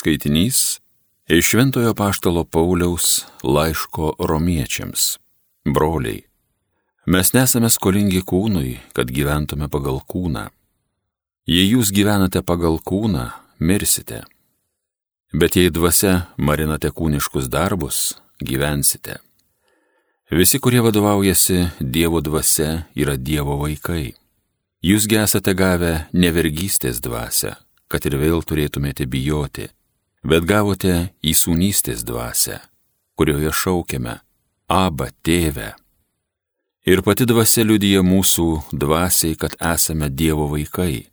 Skaitinys iš Šventojo Paštalo Pauliaus laiško romiečiams. Broliai, mes nesame skolingi kūnui, kad gyventume pagal kūną. Jei jūs gyvenate pagal kūną, mirsite. Bet jei dvasia marinate kūniškus darbus, gyvensite. Visi, kurie vadovaujasi Dievo dvasia, yra Dievo vaikai. Jūsgi esate gavę nevergystės dvasę, kad ir vėl turėtumėte bijoti bet gavote įsūnystės dvasę, kurioje šaukiame Aba tėve. Ir pati dvasia liudyja mūsų dvasiai, kad esame Dievo vaikai.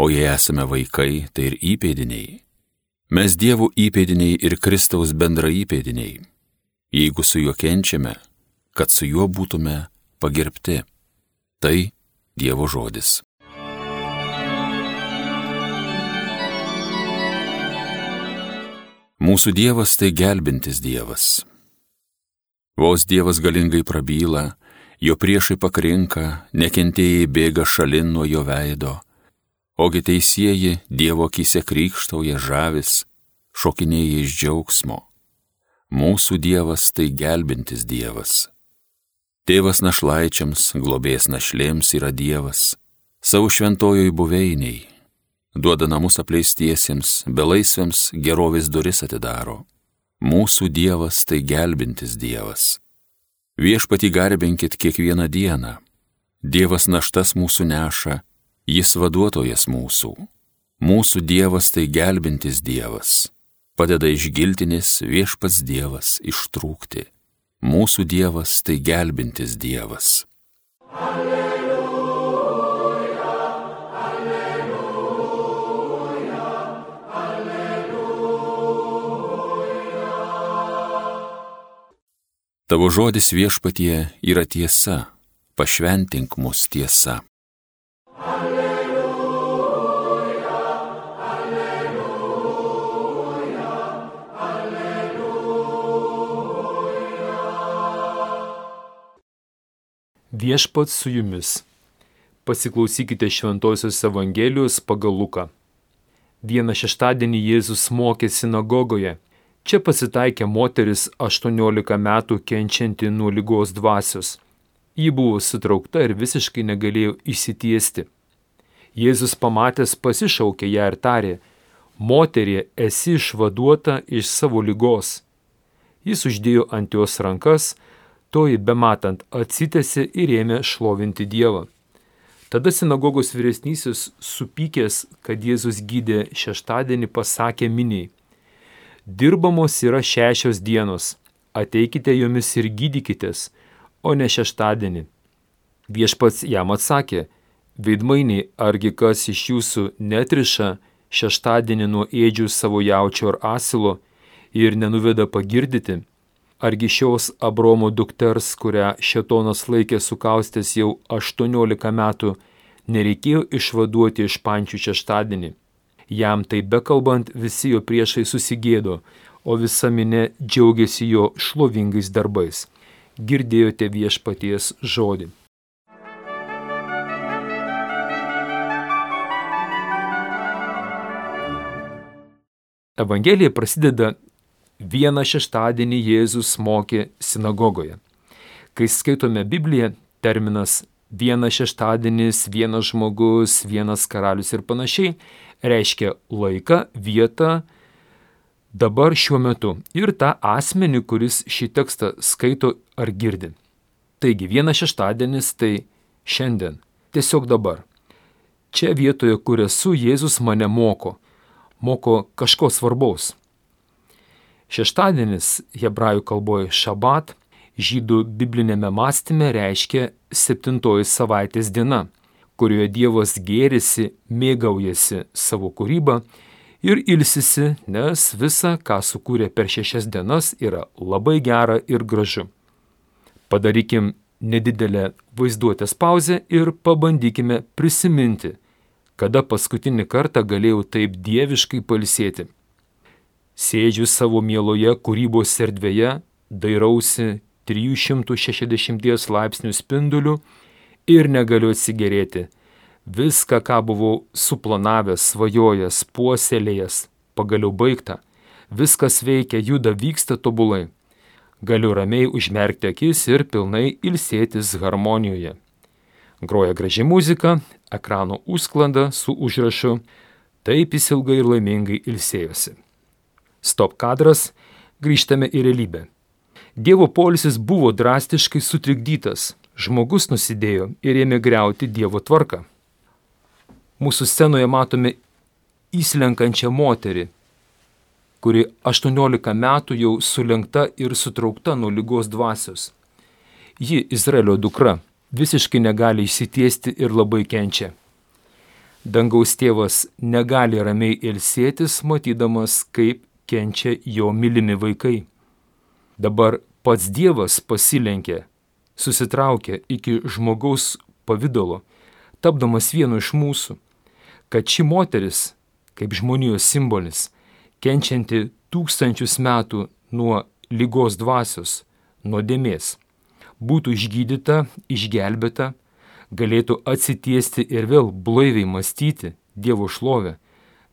O jei esame vaikai, tai ir įpėdiniai. Mes Dievo įpėdiniai ir Kristaus bendra įpėdiniai. Jeigu su juo kenčiame, kad su juo būtume pagerbti. Tai Dievo žodis. Mūsų Dievas tai gelbintis Dievas. Vos Dievas galingai prabyla, jo priešai pakrinka, nekentėjai bėga šalin nuo jo veido, ogi teisėjai Dievo akise krikštauja žavis, šokinėja iš džiaugsmo. Mūsų Dievas tai gelbintis Dievas. Tėvas našlaičiams, globės našlėms yra Dievas, savo šventojoj buveiniai, duoda namus apleistiesiems, belaisviams gerovės duris atidaro. Mūsų Dievas tai gelbintis Dievas. Viešpati garbinkit kiekvieną dieną. Dievas naštas mūsų neša, jis vaduotojas mūsų. Mūsų Dievas tai gelbintis Dievas. Padeda iš giltinės viešpats Dievas ištrūkti. Mūsų Dievas tai gelbintis Dievas. Alleluja. Tavo žodis viešpatie yra tiesa, pašventink mus tiesa. Alleluja, alleluja, alleluja. Viešpats su jumis. Pasiklausykite Šventojios Evangelijos pagal Luką. Vieną šeštadienį Jėzus mokė sinagogoje Čia pasitaikė moteris 18 metų kenčianti nuo lygos dvasios. Ji buvo sutraukta ir visiškai negalėjo įsitiesti. Jėzus pamatęs pasišaukė ją ir tarė, Moterie, esi išvaduota iš savo lygos. Jis uždėjo ant jos rankas, toji bematant atsitėsi ir ėmė šlovinti Dievą. Tada sinagogos vyresnysis supykęs, kad Jėzus gydė šeštadienį, pasakė miniai, Dirbamos yra šešios dienos, ateikite jomis ir gydykitės, o ne šeštadienį. Viešpats jam atsakė, veidmainiai, argi kas iš jūsų netriša šeštadienį nuo ėdžių savo jaučio ar asilo ir nenuveda pagirdyti, argi šios Abromo dukters, kurią šetonas laikė sukaustęs jau 18 metų, nereikėjo išvaduoti iš pančių šeštadienį. Jam tai bekalbant visi jo priešai susigėdo, o visa minė džiaugiasi jo šlovingais darbais. Girdėjote viešpaties žodį. Evangelija prasideda vieną šeštadienį Jėzus mokė sinagogoje. Kai skaitome Bibliją, terminas vienas šeštadienis, vienas žmogus, vienas karalius ir panašiai reiškia laiką, vietą, dabar šiuo metu ir tą asmenį, kuris šį tekstą skaito ar girdi. Taigi vienas šeštadienis tai šiandien, tiesiog dabar. Čia vietoje, kur esu, Jėzus mane moko, moko kažko svarbaus. Šeštadienis hebrajų kalboje šabat, žydų biblinėme mąstyme reiškia septintoji savaitės diena kurioje Dievas gėrisi, mėgaujasi savo kūrybą ir ilsisi, nes visa, ką sukūrė per šešias dienas, yra labai gera ir gražu. Padarykim nedidelę vaizduotės pauzę ir pabandykime prisiminti, kada paskutinį kartą galėjau taip dieviškai palsėti. Sėdžiu savo mieloje kūrybos erdvėje, dairausi 360 laipsnių spinduliu ir negaliu atsigerėti. Viską, ką buvau suplanavęs, svajojęs, puoselėjęs, pagaliau baigta. Viskas veikia, juda, vyksta tobulai. Galiu ramiai užmerkti akis ir pilnai ilsėtis harmonijoje. Groja graži muzika, ekrano užsklanda su užrašu Taip jis ilgai ir laimingai ilsėjosi. Stop kadras, grįžtame į realybę. Dievo polisis buvo drastiškai sutrikdytas, žmogus nusidėjo ir ėmė greuti Dievo tvarką. Mūsų scenoje matome įslenkančią moterį, kuri 18 metų jau sulenkta ir sutraukta nuo lygos dvasios. Ji, Izraelio dukra, visiškai negali išsitiesti ir labai kenčia. Dangaus tėvas negali ramiai ilsėtis, matydamas, kaip kenčia jo mylimi vaikai. Dabar pats Dievas pasilenkė, susitraukė iki žmogaus pavydalo, tapdamas vienu iš mūsų, kad ši moteris, kaip žmonijos simbolis, kenčianti tūkstančius metų nuo lygos dvasios, nuodėmės, būtų išgydyta, išgelbėta, galėtų atsitiesti ir vėl blaiviai mąstyti Dievo šlovę,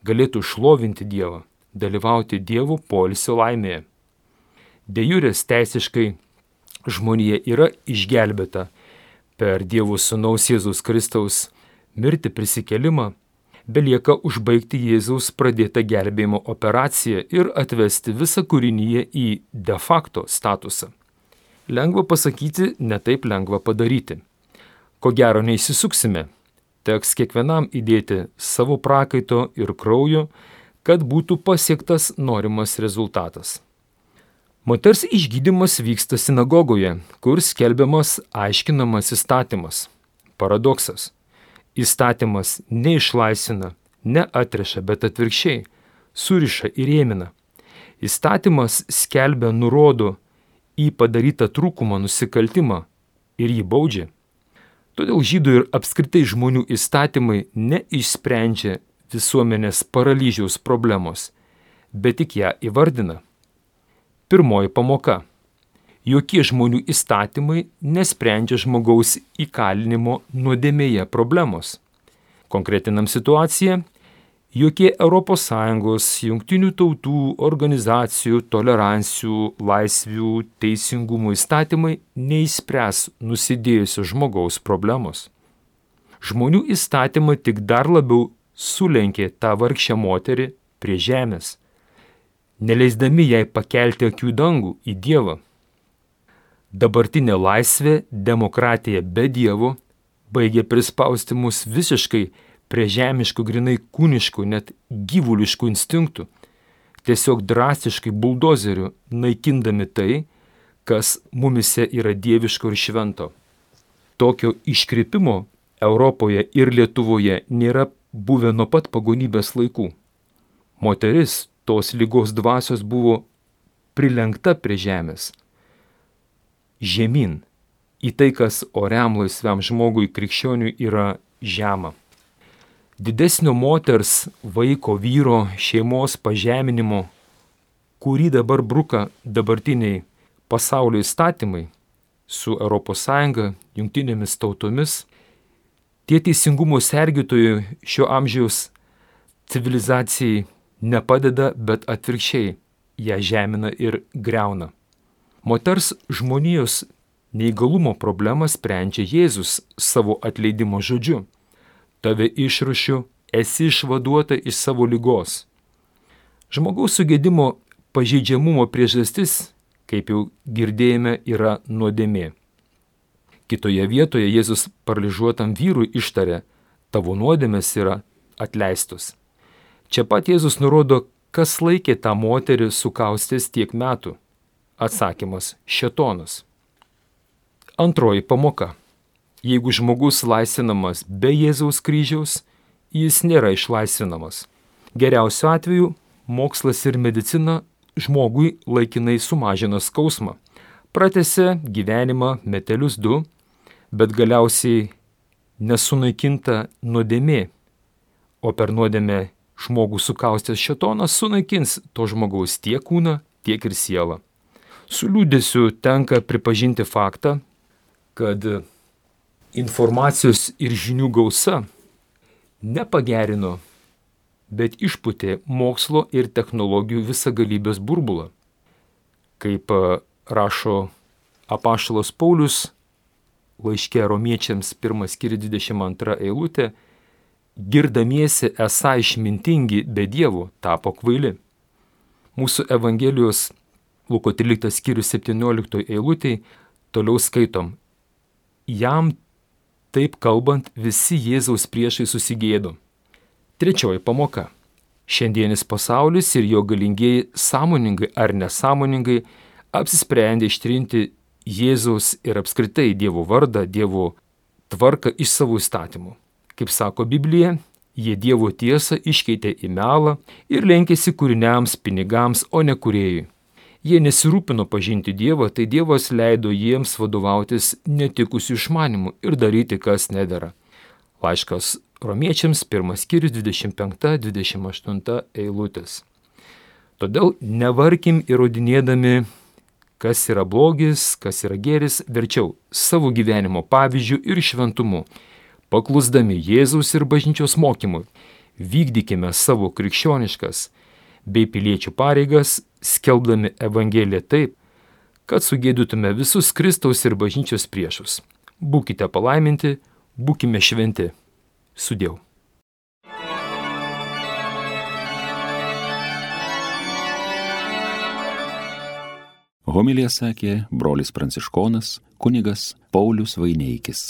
galėtų šlovinti Dievą dalyvauti Dievo polisio laimėje. Dejurės teisiškai žmonija yra išgelbėta per Dievo Sūnaus Jėzus Kristaus mirti prisikelimą, belieka užbaigti Jėzaus pradėtą gelbėjimo operaciją ir atvesti visą kūrinyje į de facto statusą. Lengva pasakyti, netaip lengva padaryti. Ko gero neįsisuksime, teks kiekvienam įdėti savo prakaito ir kraujo, kad būtų pasiektas norimas rezultatas. Moters išgydymas vyksta sinagogoje, kur skelbiamas aiškinamas įstatymas. Paradoksas. Įstatymas neišlaisina, neatreša, bet atvirkščiai - suriša ir ėmina. Įstatymas skelbia nurodo į padarytą trūkumą nusikaltimą ir jį baudžia. Todėl žydų ir apskritai žmonių įstatymai neišsprendžia visuomenės paralyžiaus problemos, bet tik ją įvardina. Pirmoji pamoka. Jokie žmonių įstatymai nesprendžia žmogaus įkalinimo nuodėmėje problemos. Konkretinam situaciją. Jokie ES, jungtinių tautų, organizacijų, tolerancijų, laisvių, teisingumo įstatymai neįspręs nusidėjusio žmogaus problemos. Žmonių įstatymai tik dar labiau sulenkė tą vargšę moterį prie žemės, neleisdami jai pakelti akių dangų į Dievą. Dabartinė laisvė, demokratija be Dievo baigė prispausti mus visiškai prie žemiškų, grinai kūniškų, net gyvuliškų instinktų, tiesiog drastiškai buldozeriu naikindami tai, kas mumise yra dieviško ir švento. Tokio iškrypimo Europoje ir Lietuvoje nėra buvę nuo pat pagonybės laikų. Moteris tos lygos dvasios buvo prilenkta prie žemės. Žemyn į tai, kas oriam laisviam žmogui krikščioniui yra žema. Didesnio moters, vaiko, vyro, šeimos pažeminimo, kurį dabar bruka dabartiniai pasaulio įstatymai su ES, jungtinėmis tautomis, Tie teisingumo sergytojai šio amžiaus civilizacijai nepadeda, bet atvirkščiai ją žemina ir greuna. Moters žmonijos neįgalumo problemą sprendžia Jėzus savo atleidimo žodžiu. Tave išrušiu, esi išvaduota iš savo lygos. Žmogaus sugėdimo pažeidžiamumo priežastis, kaip jau girdėjome, yra nuodėmė. Kitoje vietoje Jėzus paralyžiuotam vyrui ištarė, tavo nuodėmės yra atleistos. Čia pat Jėzus nurodo, kas laikė tą moterį sukaustęs tiek metų. Atsakymas - šetonas. Antroji pamoka. Jeigu žmogus laisvinamas be Jėzaus kryžiaus, jis nėra išlaisvinamas. Geriausiu atveju mokslas ir medicina žmogui laikinai sumažina skausmą, pratęsia gyvenimą metelius du bet galiausiai nesunaikinta nuodėmė, o per nuodėmę žmogų sukaustęs šetonas sunaikins to žmogaus tiek kūną, tiek ir sielą. Su liūdėsiu tenka pripažinti faktą, kad informacijos ir žinių gausa nepagerino bet išputė mokslo ir technologijų visagalybės burbulą. Kaip e, rašo apaštalos Paulius laiškė romiečiams 1 skiri 22 eilutė, girdamiesi esą išmintingi be dievų tapo kvaili. Mūsų Evangelijos Luko 13 skyrius 17 eilutėje toliau skaitom. Jam taip kalbant visi Jėzaus priešai susigėdo. Trečioji pamoka. Šiandienis pasaulis ir jo galingieji sąmoningai ar nesąmoningai apsisprendė ištrinti Jėzaus ir apskritai Dievo vardą, Dievo tvarką iš savo įstatymų. Kaip sako Biblija, jie Dievo tiesą iškeitė į melą ir lenkėsi kūriniams, pinigams, o ne kuriejui. Jie nesirūpino pažinti Dievą, tai Dievas leido jiems vadovautis netikusių išmanimų ir daryti, kas nedara. Laiškas romiečiams, pirmas skyrius 25-28 eilutės. Todėl nevarkim įrodinėdami, kas yra blogis, kas yra geris, verčiau savo gyvenimo pavyzdžių ir šventumu, paklusdami Jėzaus ir bažnyčios mokymui, vykdykime savo krikščioniškas bei piliečių pareigas, skelbdami Evangeliją taip, kad sugėdytume visus Kristaus ir bažnyčios priešus. Būkite palaiminti, būkime šventi. Sudėjau. Homilija sakė brolis pranciškonas kunigas Paulius Vaineikis.